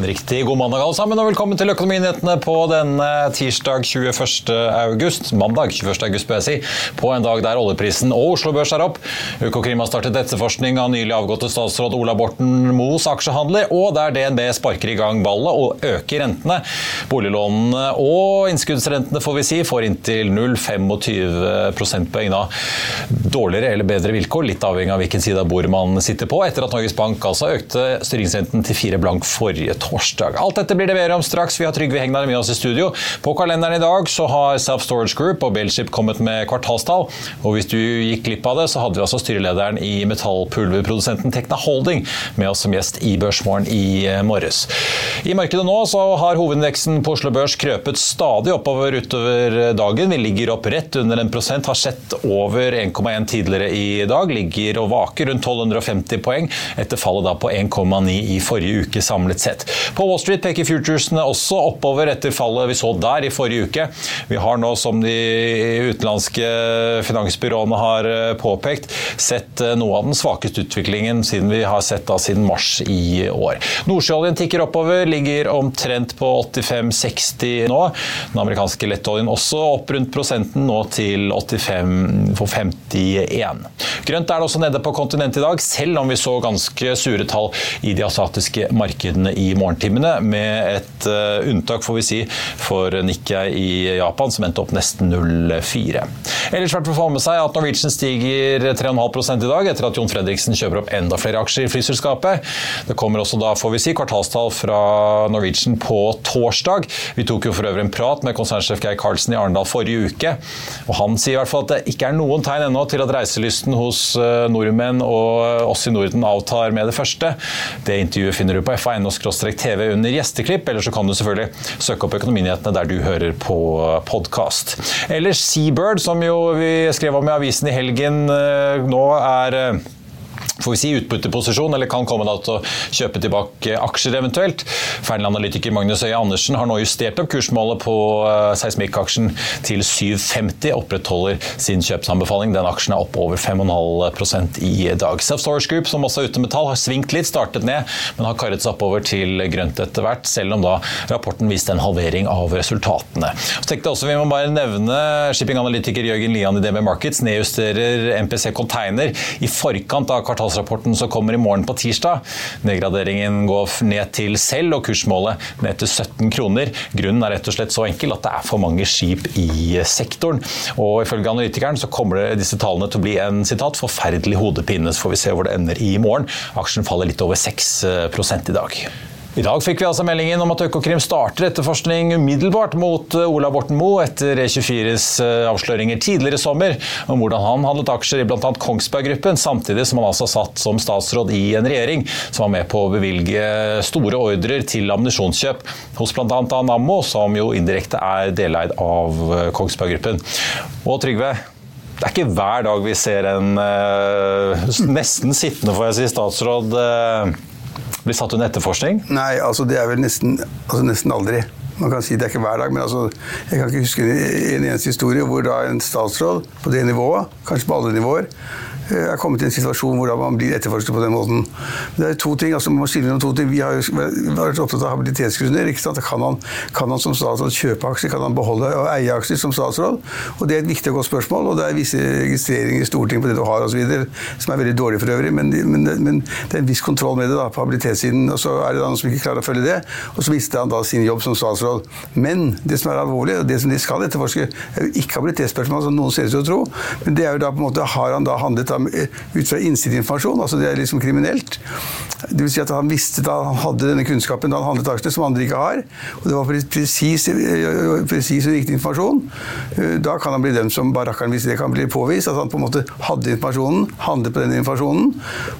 Riktig god mandag alle sammen, og velkommen til Økonominyhetene på denne tirsdag 21. august. Mandag 21. august, bør jeg si. På en dag der oljeprisen og Oslo Børs er opp. Økokrim har startet etterforskning av nylig avgåtte statsråd Ola Borten Moes aksjehandler, og der DNB sparker i gang ballet og øker rentene. Boliglånene og innskuddsrentene får vi si får inntil 0,25 prosentpoeng da. Dårligere eller bedre vilkår, litt avhengig av hvilken side av bordet man sitter på, etter at Norges Bank altså økte styringsrenten til fire blank forrige torsdag. Alt dette blir det mer om straks. Vi har Trygve Hegnar med oss i studio. På kalenderen i dag så har Self Storage Group og Bellship kommet med kvartalstall. Og hvis du gikk glipp av det, så hadde vi altså styrelederen i metallpulverprodusenten Tekna Holding med oss som gjest i Børsmorgen i morges. I markedet nå så har hovedindeksen på Oslo Børs krøpet stadig oppover utover dagen. Vi ligger opp rett under en prosent, har sett over 1,1 tidligere i dag. Ligger og vaker rundt 1250 poeng, etter fallet da på 1,9 i forrige uke samlet sett. På Wall Street peker futuresene også oppover etter fallet vi så der i forrige uke. Vi har nå, som de utenlandske finansbyråene har eh, påpekt, sett eh, noe av den svakeste utviklingen siden vi har sett da siden mars i år. Nordsjøoljen tikker oppover, ligger omtrent på 85-60 nå. Den amerikanske lettoljen også opp rundt prosenten, nå til 85 for 51. Grønt er det også nede på kontinentet i dag, selv om vi så ganske sure tall i de asiatiske markedene i morgentimene, med et uh, unntak får vi si, for Nikkei i Japan, som endte opp nesten 0,4. Ellers verdt å få med seg at Norwegian stiger 3,5% i dag, etter at Jon Fredriksen kjøper opp enda flere aksjer i flyselskapet. Det kommer også da, får vi si, kvartalstall fra Norwegian på torsdag. Vi tok jo for øvrig en prat med konsernsjef Geir Karlsen i Arendal forrige uke, og han sier i hvert fall at det ikke er noen tegn ennå til at reiselysten hos nordmenn og oss i Norden avtar med det første. Det intervjuet finner du på fa.no-tv under gjesteklipp, eller så kan du selvfølgelig søke opp Økonominyhetene der du hører på podkast. Eller Seabird, som jo vi skrev om i avisen i helgen, nå er får vi si utbytteposisjon, eller kan komme til å kjøpe tilbake aksjer eventuelt. Fernland-analytiker Magnus Øye Andersen har nå justert opp kursmålet på Seismikk-aksjen til 7,50, opprettholder sin kjøpsanbefaling. Den aksjen er opp over 5,5% i dag. Self Storage Group, som også er ute med tall, har svingt litt, startet ned, men har karret seg oppover til grønt etter hvert, selv om da rapporten viste en halvering av resultatene. Så tenkte jeg også Vi må bare nevne shipping-analytiker Jørgen Lian i DB Markets nedjusterer MPC Container i forkant av kvartal kvartalsrapporten som kommer i morgen på tirsdag. Nedgraderingen går ned til selv, og kursmålet ned til 17 kroner. Grunnen er rett og slett så enkel at det er for mange skip i sektoren. Og ifølge analytikeren så kommer disse tallene til å bli en sitat, forferdelig hodepine. Så får vi se hvor det ender i morgen. Aksjen faller litt over 6 i dag. I dag fikk vi altså meldingen om at Økokrim starter etterforskning umiddelbart mot Ola Borten Moe etter E24s avsløringer tidligere i sommer om hvordan han handlet aksjer i bl.a. Kongsberg Gruppen, samtidig som han altså satt som statsråd i en regjering som var med på å bevilge store ordrer til ammunisjonskjøp hos bl.a. Nammo, som jo indirekte er deleid av Kongsberg Gruppen. Og Trygve, det er ikke hver dag vi ser en nesten sittende, får jeg si, statsråd blir satt under etterforskning? Nei, altså det er vel nesten, altså nesten aldri. Man kan si det er ikke hver dag, men altså, jeg kan ikke huske en eneste historie hvor da en statsråd på det nivået, kanskje på alle nivåer, er kommet i en situasjon hvor man blir etterforsket på den måten. Det er to ting, altså man må skille mellom to ting. Vi har vært opptatt av habilitetsgrunner. Kan han, kan han som statsråd kjøpe aksjer? Kan han beholde og eie aksjer som statsråd? Og Det er et viktig og godt spørsmål. og Det er visse registreringer i Stortinget på det du har osv. som er veldig dårlig for øvrig. Men, men, men, det er en viss kontroll med det da, på habilitetssiden. og Så er det noen som ikke klarer å følge det. Og så mister han da sin jobb som statsråd. Men det som er alvorlig, og det som de skal etterforske, er jo ikke habilitetsspørsmål, som noen ser ut til å tro. Men det er jo da på en måte Har han da handlet da, ut fra innsideinformasjon? Altså det er liksom kriminelt. Det vil si at han visste da han hadde denne kunnskapen da han handlet aksjene, som andre ikke har. Og det var presis, presis og riktig informasjon. Da kan han bli dømt som barakkeren hvis det kan bli påvist. At han på en måte hadde informasjonen, handlet på den informasjonen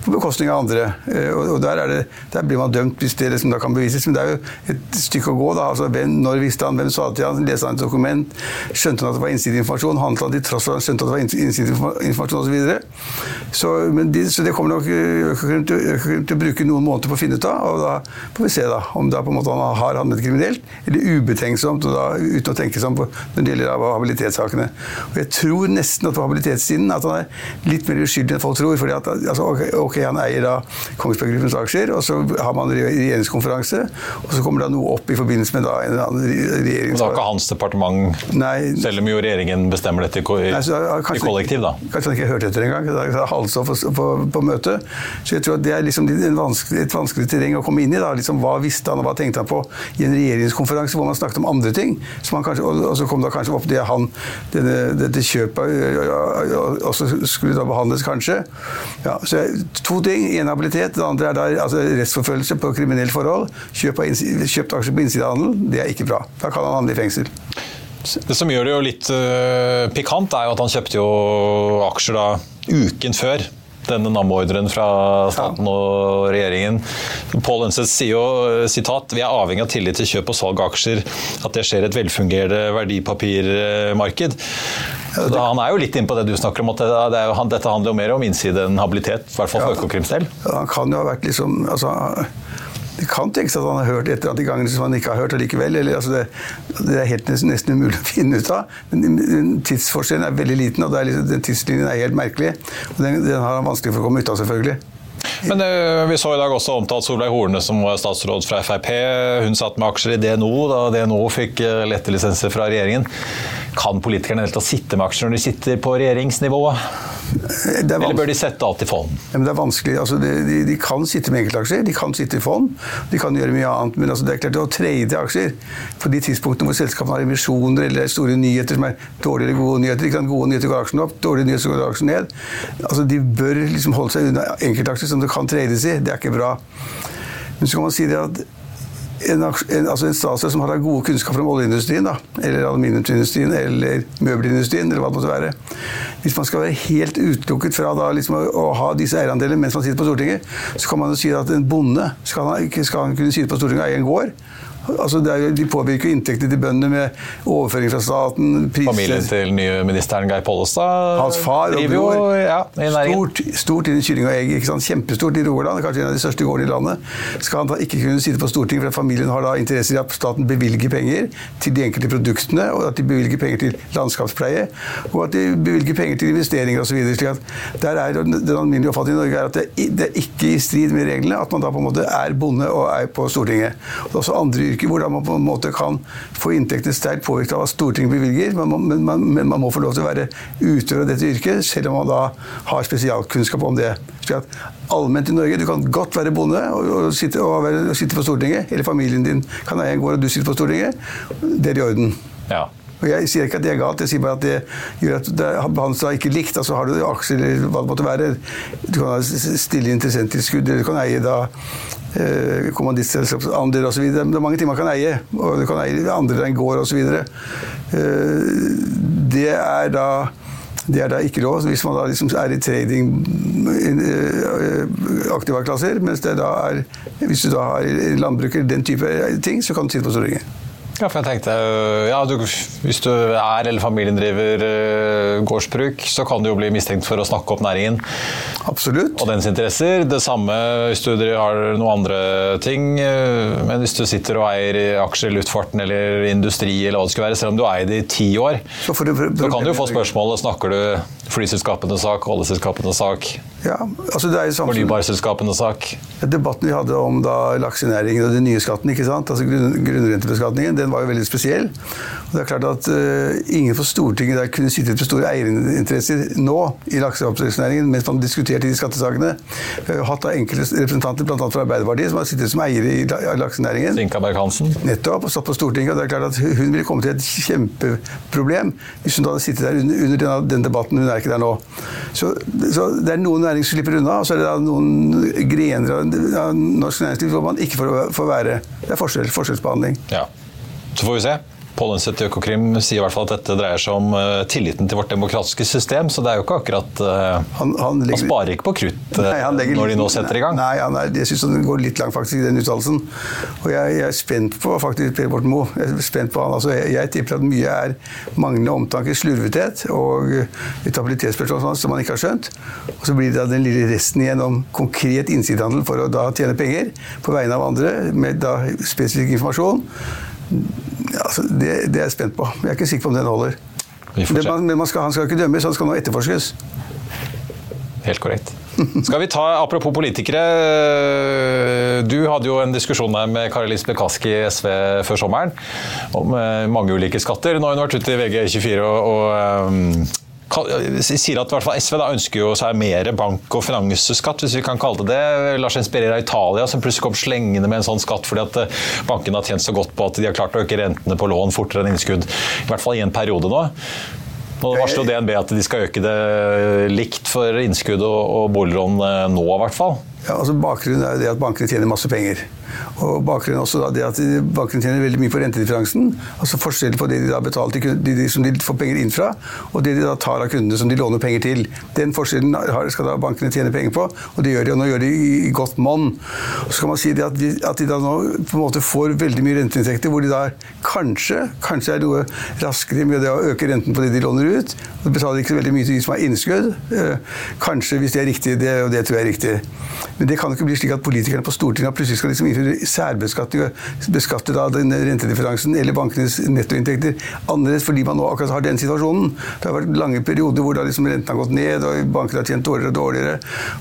på bekostning av andre. Og der, det, der blir man dømt hvis det liksom da kan bevises. Men det er jo et stykke å gå. da, altså hvem, Når visste han, hvem sa det til han, leste han et dokument, skjønte han at det var innsideinformasjon, handlet han til tross for at han skjønte at det var innsideinformasjon osv. Så, de, så det kommer nok Økokrim til, til, å bruke noen måneder på å finne ut av. og Da får vi se da, om da han har handlet kriminelt eller ubetenksomt, da, uten å tenke seg om når det gjelder habilitetssakene. Og Jeg tror nesten at på habilitetssiden at han er litt mer uskyldig enn folk tror. fordi at altså, okay, ok, Han eier da Kongsberg Gruppens aksjer, og så har man regjeringskonferanse, og så kommer det noe opp i forbindelse med da en annen regjering. Men da er ikke hans departement, Nei, selv om jo regjeringen bestemmer dette i, Nei, da, kanskje, i kollektiv, da? Kanskje han ikke hørte etter engang. Halvstoff på, på, på møtet. Så jeg tror at det er liksom vanskelig, et vanskelig terreng å komme inn i. liksom Hva visste han, og hva tenkte han på i en regjeringskonferanse hvor man snakket om andre ting? Kanskje, og, og, så kom det kanskje opp det han, denne, dette kjøpet også skulle da behandles, kanskje. Ja, så To ting. En habilitet. Det andre er da altså, rettsforfølgelse på kriminelt forhold. Kjøpt aksjer på innsidehandel. Det er ikke bra. Da kan han havne i fengsel. Det som gjør det jo litt uh, pikant, er jo at han kjøpte jo aksjer da uken før denne NAM-ordren fra staten og regjeringen. Pål Ønseth sier jo sitat, vi er avhengig av tillit til kjøp og salg av aksjer, at det skjer et velfungerende verdipapirmarked. Han er jo litt inne på det du snakker om, at det, det, dette handler jo mer om innside enn habilitet, i hvert fall for Økokrims del. Ja, han kan jo ha vært liksom altså det kan tenkes at han har hørt et eller annet i gangen som han ikke har hørt allikevel. Altså det, det, er helt nesten, nesten, umulig å finne ut av. Men tidsforskjellen er veldig liten, og liksom, den tidslinjen er helt merkelig. Og den, den har han vanskelig for å komme ut av, selvfølgelig. Men uh, Vi så i dag også omtalt Solveig Horne som var statsråd fra Frp. Hun satt med aksjer i DNO da DNO fikk uh, lette lisenser fra regjeringen. Kan politikerne helt sitte med aksjer når de sitter på regjeringsnivå? Eller bør de sette alt i fond? Ja, det er vanskelig. Altså, de, de, de, kan sitte med enkeltaksjer, de kan sitte i fond, de kan gjøre mye annet. Men altså, det er klart å trade aksjer på de tidspunktene hvor selskapene har emisjoner eller store nyheter som er dårlige eller gode nyheter. De kan gode nyheter går aksjen opp, dårlige nyheter går aksjen ned. Altså, de bør liksom holde seg unna enkeltaksjer som det kan trades i. Det er ikke bra. Men så kan man si det at en, en, altså en statsråd som har gode kunnskaper om oljeindustrien, da, eller aluminiumsindustrien eller møbelindustrien, eller hva det måtte være Hvis man skal være helt utelukket fra da, liksom, å, å, ha disse eierandelene mens man sitter på Stortinget, så kan man jo si at en bonde skal han, skal kunne sitte på Stortinget og eie en gård. Altså er, de påvirker inntektene til bøndene med overføring fra staten. Priser. Familien til nye ministeren Geir Pollestad Hans far og bror. Ja, stort, stort innen kylling og egg. ikke sant? Kjempestort i Rogaland, kanskje en av de største gårdene i landet. Skal han da ikke kunne sitte på Stortinget, for familien har da interesse i at staten bevilger penger til de enkelte produktene, og at de bevilger penger til landskapspleie, og at de bevilger penger til investeringer osv. Den alminnelige oppfatningen i Norge er at det, det er ikke i strid med reglene at man da på en måte er bonde og er på Stortinget. Og det er også andre yrker hvordan man på en måte kan få inntektene sterkt påvirket av hva Stortinget bevilger, men man, men, man, men man, må få lov til å være utøver av dette yrket, selv om man da har spesialkunnskap om det. Så allment i Norge, Du kan godt være bonde og, og, sitte, og, være, og sitte, på Stortinget, eller familien din kan eie en gård og du sitter på Stortinget. Det er i orden. Ja. Og Jeg sier ikke at det er galt, jeg sier bare at det gjør at det behandles ikke likt. altså Har du aksjer eller hva det måtte være, du kan ha stille interessenttilskudd, eller du kan eie da eh, kommanditselskapsandeler osv. Det er mange ting man kan eie. Og du kan eie andre enn gård osv. Eh, det er det er da ikke lov hvis man da liksom er i trading eh, aktive klasser, mens det da er, hvis du da har landbruker den type ting, så kan du sitte på Stortinget. Ja, for jeg tenkte, ja, du, Hvis du er eller familien driver uh, gårdsbruk, så kan du jo bli mistenkt for å snakke opp næringen. Absolutt. Og dens interesser. Det samme hvis du har noen andre ting. Uh, men hvis du sitter og eier aksjer i luftfarten eller industri, eller hva det skulle være, selv om du eier det i ti år, så, du, så kan du jo få spørsmålet snakker du flyselskapenes sak, oljeselskapenes sak, ja, altså det er jo samfunn... fornybarselskapenes sak. Debatten vi hadde om da laksenæringen og den nye skatten, ikke sant? altså grunn, grunnrentebeskatningen, den var jo veldig spesiell. Og det er klart at uh, ingen på Stortinget der kunne sittet med store eierinteresser nå i lakseoppdrettsnæringen mens man diskuterte de skattesakene. Vi har hatt enkelte representanter, bl.a. fra Arbeiderpartiet, som har sittet som eiere i laksenæringen. Sinka Berg-Hansen. Nettopp, og satt på Stortinget. og det er klart at Hun ville kommet til et kjempeproblem hvis hun hadde sittet der under, under den, den, debatten. Hun er ikke der nå. Så, så det er noen næring slipper unna, og så er det noen grener av norsk næringsliv hvor man ikke får, får være. Det er forskjell, forskjellsbehandling. Ja. Så får vi se. Pål i Økokrim sier i hvert fall at dette dreier seg om uh, tilliten til vårt demokratiske system, så det er jo ikke akkurat uh, han, han, legger, han, sparer ikke på krutt uh, nei, når de nå setter i gang. Nei, han er, jeg syns han går litt langt faktisk i den uttalelsen. Og jeg, jeg, er spent på faktisk Per Borten Moe. Jeg er spent på han. Altså, jeg, jeg, tipper at mye er manglende omtanke, slurvethet og etabilitetsspørsmål som man ikke har skjønt. Og så blir det da den lille resten igjen om konkret innsidehandel for å da tjene penger på vegne av andre med da spesifikk informasjon. Altså, det, det, er jeg spent på. Jeg er ikke sikker på om den holder. Men, man skal, han skal ikke dømmes, han skal nå etterforskes. Helt korrekt. Skal vi ta, Apropos politikere. Du hadde jo en diskusjon her med Kari Lisbeth Kaski i SV før sommeren om eh, mange ulike skatter. Nå har hun vært ute i VG24 og, og um, sier at SV da ønsker jo seg mer bank- og finansskatt, hvis vi kan kalle det det. Lar seg inspirere av Italia, som plutselig kom slengende med en sånn skatt fordi at eh, bankene har tjent så godt på at de har klart å øke rentene på lån fortere enn innskudd. I hvert fall i en periode nå. Nå varsler DNB at de skal øke det likt for innskudd og boliglån eh, nå, i hvert fall. Ja, altså Bakgrunnen er jo det at bankene tjener masse penger. Og bakgrunnen også da, det at Bankene tjener veldig mye på rentedifferansen. altså Forskjellen på det de da betaler til de, de, som de får penger inn fra, og det de da tar av kundene som de låner penger til. Den forskjellen skal da bankene tjene penger på, og det gjør de. Og nå gjør de i, i godt monn. Så kan man si at de, at de da nå på en måte får veldig mye renteinntekter, hvor de da kanskje, kanskje er noe raskere med det å øke renten på det de låner ut. og betaler ikke så veldig mye til de som har innskudd. Eh, kanskje, hvis det er riktig, det, og det tror jeg er riktig. Men det kan ikke bli slik at politikerne på Stortinget plutselig skal liksom innføre særbeskatning beskattet beskatte da den rentedifferansen eller bankenes nettoinntekter annerledes fordi man nå akkurat har den situasjonen. Det har vært lange perioder hvor da liksom renten har gått ned og bankene har tjent dårligere og dårligere.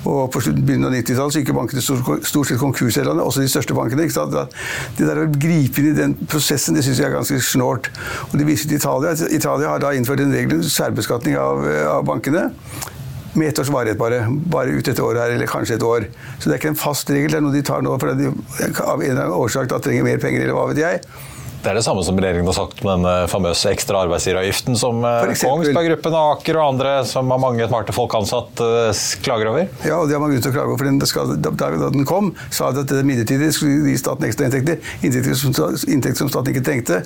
Og på begynnelsen av 90-tallet så gikk bankene stort sett konkurs i landet, også de største bankene. ikke sant? Det der å gripe inn i den prosessen, det syns jeg er ganske snålt. Og det viser til Italia. Italia har da innført en regel, særbeskatning av, av bankene med ett års varighet bare. Bare ut et år her, eller kanskje et år. Så det er ikke en fast regel. Det er noe de tar nå fordi de av en eller annen årsak da trenger mer penger, eller hva vet jeg. Det er det samme som regjeringen har sagt med den famøse ekstra arbeidsgiveravgiften som eh, Kongsberg Gruppen og Aker og andre som har mange smarte folk ansatt, eh, klager over? Ja, og det har man grunn til å klage over. for den skal, Da den kom, sa de at det midlertidig skulle gi staten ekstra inntekter. Inntekter som, inntekter som staten ikke trengte.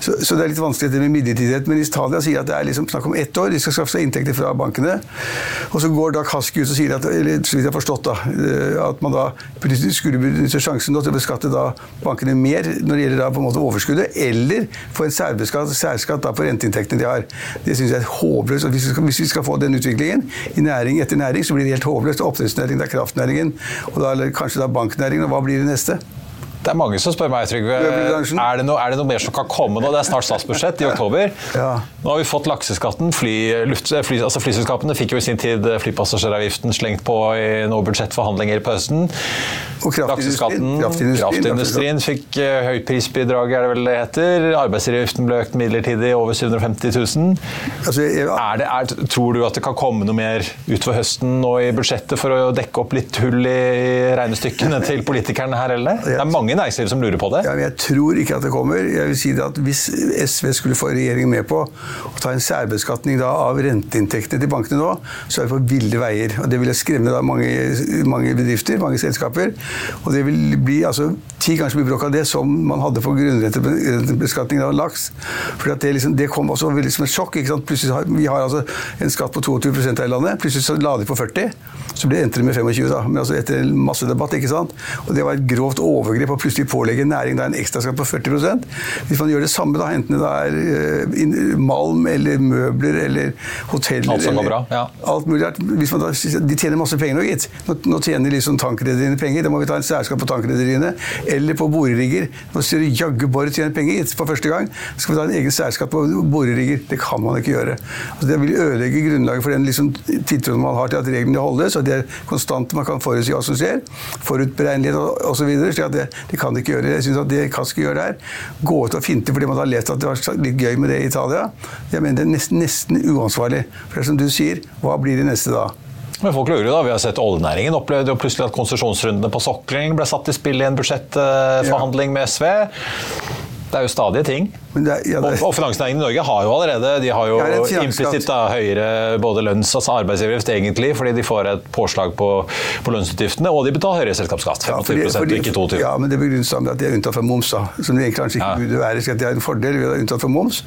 Så, så, det er litt vanskelig med midlertidighet. Men Italia sier at det er liksom snakk om ett år. De skal skaffe seg inntekter fra bankene. Og så går da Kaski ut og sier at, eller så vidt jeg har forstått da, eh, at man da skulle benytte sjansen til å beskatte bankene mer når det gjelder da på en måte overskudd overskuddet, eller få en særskatt på renteinntektene de har. Det syns jeg er håpløst. Hvis hvis vi, skal, få den utviklingen i næring etter næring, så blir det helt håpløst. Oppdrettsnæringen, det er kraftnæringen, og da, eller kanskje da banknæringen. Og hva blir det neste? Det er mange som spør meg, Trygve. Er det, noe, er det noe mer som kan komme nå? Det er snart statsbudsjett i oktober. Ja. Nå har vi fått lakseskatten. Fly, luft, fly, altså flyselskapene fikk jo i sin tid flypassasjeravgiften slengt på i noen budsjettforhandlinger på høsten. Og kraftindustrien, kraftindustrien, fikk uh, høyprisbidraget, er det vel det heter. Arbeidsgiveravgiften ble økt midlertidig over 750 000. Altså, jeg, er det, er, tror du at det kan komme noe mer utover høsten nå i budsjettet for å dekke opp litt hull i regnestykkene til politikerne her, eller? Det er mange i næringslivet som lurer på det. Ja, men Jeg tror ikke at det kommer. Jeg vil si at Hvis SV skulle få regjeringen med på å ta en særbeskatning av renteinntektene til bankene nå, så er vi på ville veier. og Det ville skremme mange, mange bedrifter, mange selskaper. Og det vil bli altså, ti ganger så mye bråk av det som man hadde på grunnrentebeskatning av laks. For det, liksom, det, kom også veldig som et sjokk. Plutselig har, vi har altså en skatt på 22 her i landet. Plutselig så la de på 40 Så ble endte det med 25, da. Men altså etter en masse debatt, ikke sant. Og det var et grovt overgrep å plutselig pålegge næring da en ekstraskatt på 40% Hvis man gjør det samme, da, enten det er uh, malm eller møbler eller hoteller Alt som går bra, ja. Alt mulig rart. De tjener masse penger nå, gitt. Nå, nå tjener liksom tankrederiene penger. Da må vi ta en særskatt på tankrederiene. Eller på borerigger. Nå du jaggu Borre tjener penger, gitt. For første gang Så skal vi ta en egen særskatt på borerigger. Det kan man ikke gjøre. Altså, det vil ødelegge grunnlaget for den liksom, tiltroen man har til at reglene holdes, og det er konstante, man kan forutsi hva som skjer. Forutberegnelighet osv. Så det, det kan de ikke gjøre. Jeg synes at det Kask gjør der, gå ut og finte fordi man har lest at det var litt gøy med det i Italia, jeg mener det er nesten, nesten uansvarlig. For det er som du sier, hva blir det neste da? Men folk lurer da, Vi har sett oljenæringen opplevde jo plutselig at konsesjonsrundene på sokkelen ble satt i spill i en budsjettforhandling med SV. Det er jo stadige ting. Det ja, det og, og finansnæringen i Norge har jo allerede de har jo implisitt høyere både lønns- og arbeidsgiveravgift, egentlig, fordi de får et påslag på, på lønnsutgiftene, og de betaler høyere selskapsskatt. 25 Ja, fordi- ikke 22 Ja, men det begrunnes med at de er unntatt fra moms, da. Som det egentlig kanskje ikke Ja. burde være. Det er en fordel ved å være unntatt fra moms.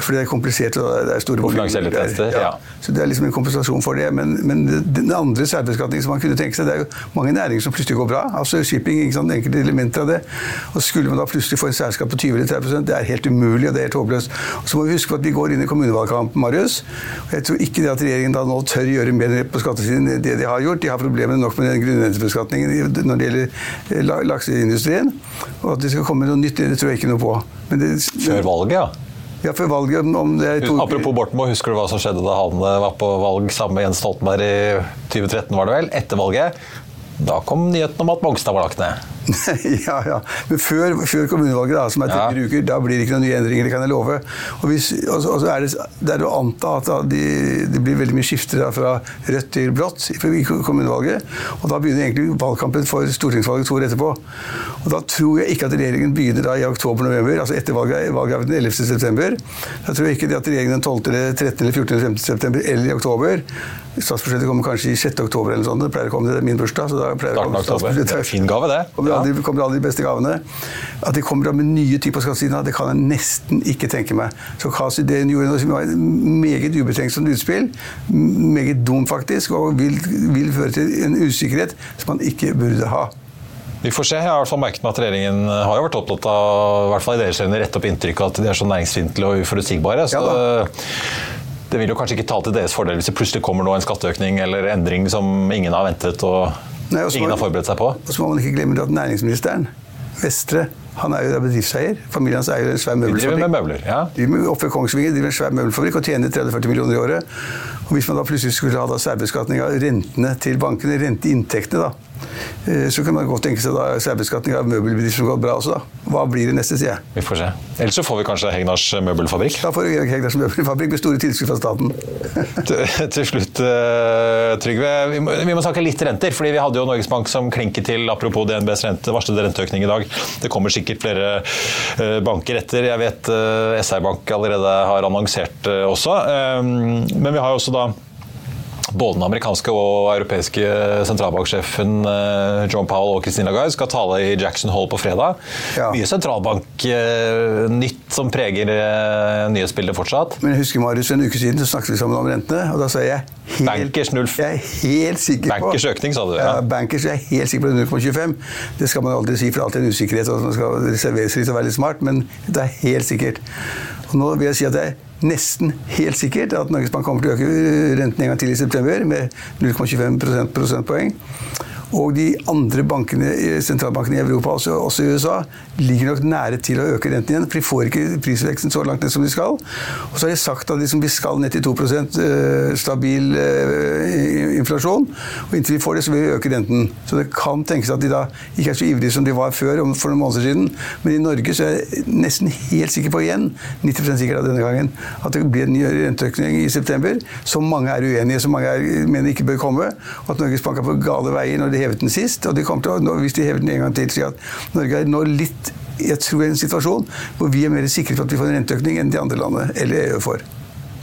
Fordi det er komplisert og det er store finansielle ja. Så det er liksom en kompensasjon for det. Men, men den andre særbeskatningen som man kunne tenke seg, det er jo mange næringer som plutselig går bra. Altså shipping, ikke sant, enkelte elementer av det. Og skulle man da plutselig få en særskatt på 20 eller 30 det er helt umulig, og det er helt håpløst. Så må vi huske på at vi går inn i kommunevalgkampen, Marius. Og jeg tror ikke det at regjeringen da nå tør gjøre mer på skattesiden enn det de har gjort. De har problemer nok med den grunnrentebeskatningen når det gjelder eh, lakseindustrien. Og at det skal komme noe nytt, det tror jeg ikke noe på. Men det, Før valget, ja. Ja, før valget, om- om det er to Apropos Bortmo, husker du hva som skjedde da han eh, var på valg sammen med Jens Stoltenberg i 2013, var det vel? Etter valget. Da kom nyheten om at Mongstad var lagt ned. ja, ja. Men før, før kommunevalget, da, som er Ja. fire uker, da blir det ikke noen nye endringer, det kan jeg love. Og, hvis, og, og så er det, det er å anta at da, de, det blir veldig mye skifter fra rødt til blått i kommunevalget. Og da begynner egentlig valgkampen for stortingsvalget to år etterpå. Og da tror jeg ikke at regjeringen begynner da i oktober-november, altså etter valget, valget den 11. september. Da tror jeg ikke det at regjeringen den 12., eller 13., eller 14. eller 15. september eller i oktober Statsbudsjettet kommer kanskje i 6. oktober eller noe sånt. Det pleier å komme til min bursdag. så da pleier det å komme statsbudsjettet. Det er en fin gave, det. Ja. aldri, kommer aldri de beste gavene. At de kommer med nye typer skattesiden, det kan jeg nesten ikke tenke meg. Så Kasi Dehn gjorde et meget ubetenksomt utspill, meget dumt faktisk, og vil, vil føre til en usikkerhet som man ikke burde ha. Vi får se. Jeg har i hvert fall merket meg at regjeringen har jo vært opptatt av i hvert fall i deres øyne, rette opp inntrykket at de er så næringsfiendtlige og uforutsigbare. Så Ja det vil jo kanskje ikke ta til deres fordel hvis det plutselig kommer nå en skatteøkning eller endring som ingen har ventet og Nei, også, ingen har forberedt seg på. Og så må man ikke glemme at næringsministeren, Vestre, han er jo da bedriftseier. Familien hans eier en svær Vi driver med møbler. ja. De med- oppe ved Kongsvinger driver en svær møbelfabrikk og tjener 30-40 millioner i året. Og Hvis man da plutselig skulle ha da særbeskatning av rentene til bankene, renteinntektene, da, så kan man godt tenke seg da særbeskatning av møbelbedrifter som går bra også. da. Hva blir det neste, sier jeg. Vi får se. Ellers så får vi kanskje Hegnars møbelfabrikk. Da får vi Hegnars møbelfabrikk med store tilskudd fra staten. til, til slutt, eh, Trygve. Vi må, vi må snakke litt renter. fordi Vi hadde jo Norges Bank som klinket til, apropos DNBs rente, varslede renteøkning i dag. Det kommer sikkert flere eh, banker etter. Jeg vet eh, SR Bank allerede har annonsert eh, også. Eh, men vi har jo også da både den amerikanske og europeiske sentralbanksjefen eh, John Powell og Christine Lagarde skal tale i Jackson Hall på fredag. Ja. Mye sentralbanknytt som preger eh, nyhetsbildet fortsatt. Men jeg husker Marius, en uke siden så snakket vi sammen om rentene, og da sa jeg helt, Bankers null- Jeg er helt sikker på Bankers økning, sa du, ja. Ja, bankers jeg er helt sikker på 0,25. Det skal man aldri si, for det er alltid en usikkerhet, og man skal reservere seg litt og være litt smart, men det er helt sikkert. Og nå vil jeg si at jeg nesten helt sikkert at Norges Bank kommer til å øke renten en gang til i september med 0,25 prosentpoeng. Og de andre bankene, sentralbankene i Europa, også, også i USA, ligger nok nære til å øke renten igjen. For de får ikke prisveksten så langt ned som de skal. Og så har de sagt at liksom, vi skal ned til 2 eh, stabil eh, inflasjon. Og inntil de får det, så vil de øke renten. Så det kan tenkes at de da ikke er så ivrige som de var før, for noen måneder siden. Men i Norge så er jeg nesten helt sikker på igjen, 90% sikker av denne gangen, at det blir en ny renteøkning i september, som mange er uenige som mange er, mener ikke bør komme. Og at Norges Bank er på gale veier når hevet den sist. Og de kommer til å, hvis de hever den en gang til, si at Norge er nå litt jeg tror i en situasjon hvor vi er mer sikre på at vi får en renteøkning enn de andre landene, eller EU får.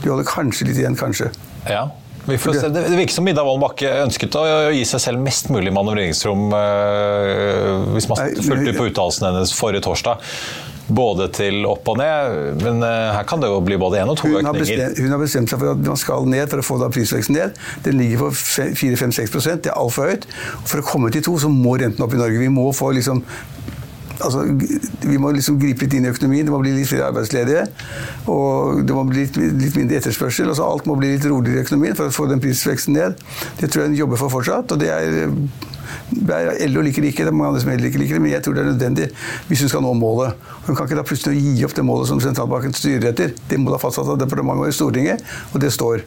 Vi holder kanskje litt igjen, kanskje. Ja. Vi får se. Det virker som Middag Wolden Bakke ønsket å gi seg selv mest mulig manøvreringsrom øh, hvis man fulgte på uttalelsen hennes forrige torsdag. Både til opp og ned. Men uh, her kan det jo bli både én og to hun økninger. Har bestemt, hun har bestemt seg for at man skal ned for å få da prisveksten ned. Den ligger på 4-5-6% det er altfor høyt. For å komme til to så må renten opp i Norge. Vi må få liksom altså, vi må liksom gripe litt inn i økonomien. Det må bli litt flere arbeidsledige. Og det må bli litt, litt mindre etterspørsel. Altså, alt må bli litt roligere i økonomien for å få den prisveksten ned. Det tror jeg hun jobber for fortsatt. og det er LO liker ikke, det mange andre som liker det, men jeg tror det er nødvendig hvis hun skal nå målet. Hun kan ikke da plutselig gi opp det målet som sentralbanken styrer etter. Det må da fastsatt av departementet og i Stortinget, og det står.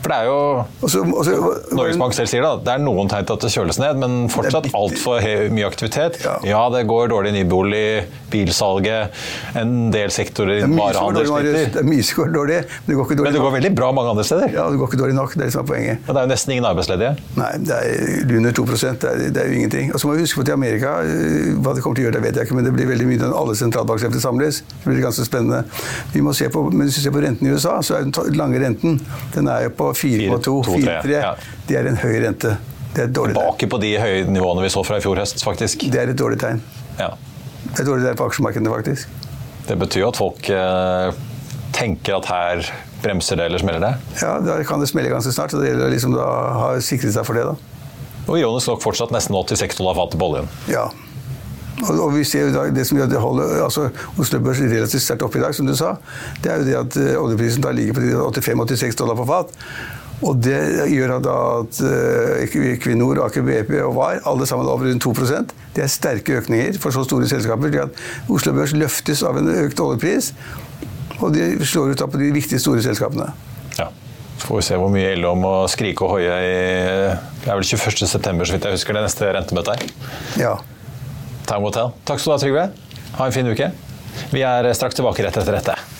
For det er jo også, også, Norges Bank selv sier da, det er noen tegn til at det kjøles ned, men fortsatt altfor mye aktivitet. Ja. ja. det går dårlig i nybolig, bilsalget, en del sektorer innen varehandel sliter. Det er mye som går dårlig, men det går ikke dårlig Men det går veldig bra mange andre steder? Ja, det går ikke dårlig nok. Det er det som er poenget. Men det er jo nesten ingen arbeidsledige? Nei, det er under 2 det er, det er jo ingenting. Og så må vi huske på at i Amerika, eh, hva det kommer til å gjøre, det vet jeg ikke, men det blir veldig mye når alle sentralbanksjefer samles. Det blir ganske spennende. Vi må se på, men hvis vi ser på renten i USA, så er den lange renten den er jo på 4,2. 4-3. Ja. Det er en høy rente. Det er et dårlig Tilbake på de høye nivåene vi så fra i fjor høst, faktisk. Det er et dårlig tegn. Ja. Det er et dårlig tegn på aksjemarkedene, faktisk. Det betyr jo at folk eh, tenker at her bremser det eller smeller det? Ja, da kan det smelle ganske snart. og Det gjelder liksom å ha sikret seg for det. da. Og ironisk nok fortsatt nesten 86 dollar fatet på oljen. Ja. Og, og, vi ser jo da, det som gjør det holder, altså Oslo Børs relativt sterkt opp i dag, som du sa, det er jo det at uh, oljeprisen da ligger på 85-86 dollar på fat. Og det gjør da at uh, Equinor, Aker BP og VAR, alle sammen over rundt 2% Det er sterke økninger for så store selskaper. at Oslo Børs løftes av en økt oljepris, og de slår ut på de viktige, store selskapene. Ja. Så får vi se hvor mye LO må skrike og hoie i Det er vel 21.9., så vidt jeg husker, det neste rentemøtet her. Ja. Time tell. Takk skal du ha, Trygve. Ha en fin uke. Vi er straks tilbake rett etter dette.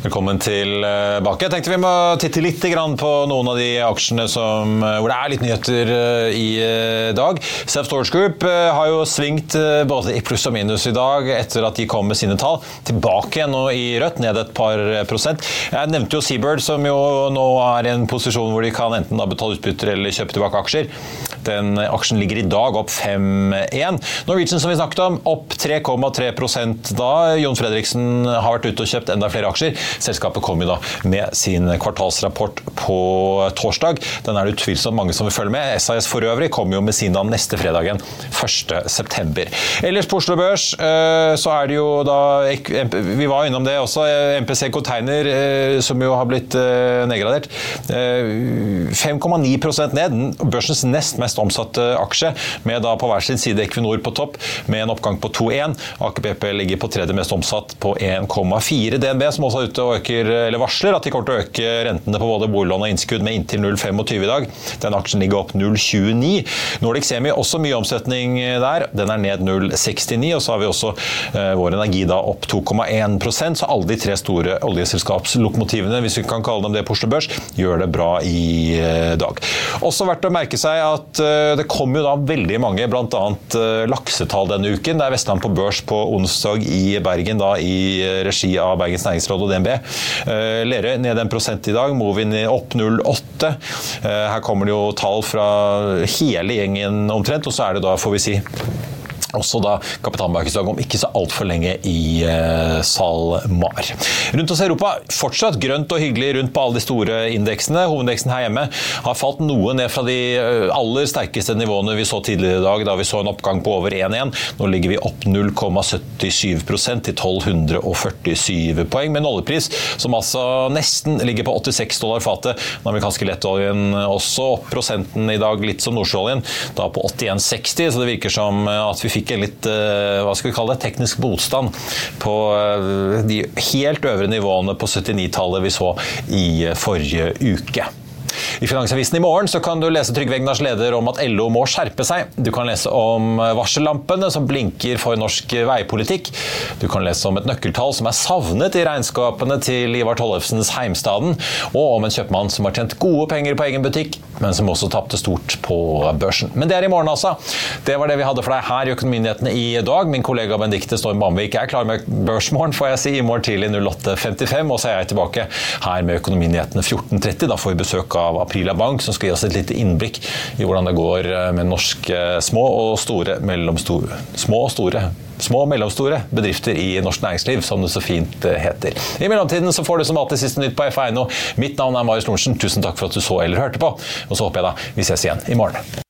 Velkommen tilbake. Jeg tenkte vi må titte litt på noen av de aksjene som, eh, hvor det er litt nyheter eh, i eh, dag. Self Storage Group har jo svingt både i pluss og minus i dag etter at de kom med sine tall. Tilbake igjen nå i rødt, ned et par prosent. Jeg nevnte jo Seabird, som jo nå er i en posisjon hvor de kan enten betale utbytter eller kjøpe tilbake aksjer. Den aksjen ligger i dag opp 5,1. Norwegian som vi snakket om, opp 3,3% da. Jon Fredriksen har vært ute og kjøpt enda flere aksjer. Selskapet kom jo da med sin kvartalsrapport på torsdag. Den er det utvilsomt mange som vil følge med. SAS for øvrig kommer jo med sin da neste fredagen, 1.9. Ellers på Oslo Børs eh, så er det jo da Vi var innom det også. MPC Container, eh, som jo har blitt eh, nedgradert. 5,9% ned. Børsens nest mest omsatte aksje, med da på hver sin side Equinor på topp, med en oppgang på 2,1. Aker BP ligger på tredje mest omsatt på 1,4. DNB, som også er ute og øker, eller varsler at de kommer til å øke rentene på både boliglån og innskudd med inntil 0,25 i dag. Den aksjen ligger opp 0,29. Nordic Semi også mye omsetning der. Den er ned 0,69. Og så har vi også eh, vår energi da opp 2,1% Så alle de tre store oljeselskapslokomotivene, hvis vi kan kalle dem det på Oslo Børs, gjør det bra i eh, dag. Også verdt å merke seg at eh, det kom jo da veldig mange, bl.a. Eh, laksetall denne uken. Det er Vestland på børs på onsdag i Bergen, da i regi av Bergens Næringsråd og DNB. Eh, Lerøy ned en prosent i dag, Movin opp 0,8. Eh, her kommer det jo tall fra hele gjengen omtrent, og så er det da, får vi si også da kapitalmarkedsdagen om ikke så altfor lenge i uh, SalMar. Rundt oss i Europa fortsatt grønt og hyggelig rundt på alle de store indeksene. Hovedindeksen her hjemme har falt noe ned fra de eh, aller sterkeste nivåene vi så tidligere i dag, da vi så en oppgang på over 1,1. Nå ligger vi opp 0,77% til 1247 poeng, med en oljepris som altså nesten ligger på 86 dollar fatet. Den amerikanske lettoljen også opp prosenten i dag, litt som nordsjøoljen, da på 81,60, så det virker som at vi fikk fikk en litt eh, hva skal vi kalle det, teknisk motstand på eh, de helt øvre nivåene på 79-tallet vi så i forrige uke. I Finansavisen i morgen så kan du lese Trygve Egnars leder om at LO må skjerpe seg. Du kan lese om varsellampene som blinker for norsk veipolitikk. Du kan lese om et nøkkeltall som er savnet i regnskapene til Ivar Tollefsens Heimstaden, og om en kjøpmann som har tjent gode penger på egen butikk, men som også tapte stort på børsen. Men det er i morgen, altså. Det var det vi hadde for deg her i Økonominyhetene i dag. Min kollega Benedicte Storm Bamvik er klar med Børsmorgen, får jeg si, i morgen tidlig 08.55, og så er jeg tilbake her med Økonominyhetene 14.30. Da får vi besøk av Aprila Bank, som skal gi oss et lite innblikk i hvordan det går med norske små og store, mellomstore, små og store små og mellomstore bedrifter i norsk næringsliv, som det så fint eh, heter. I mellomtiden så får du som alltid siste nytt på F1. Mitt navn er Marius Lorentzen. Tusen takk for at du så eller hørte på. Og så håper jeg da vi ses igjen i morgen.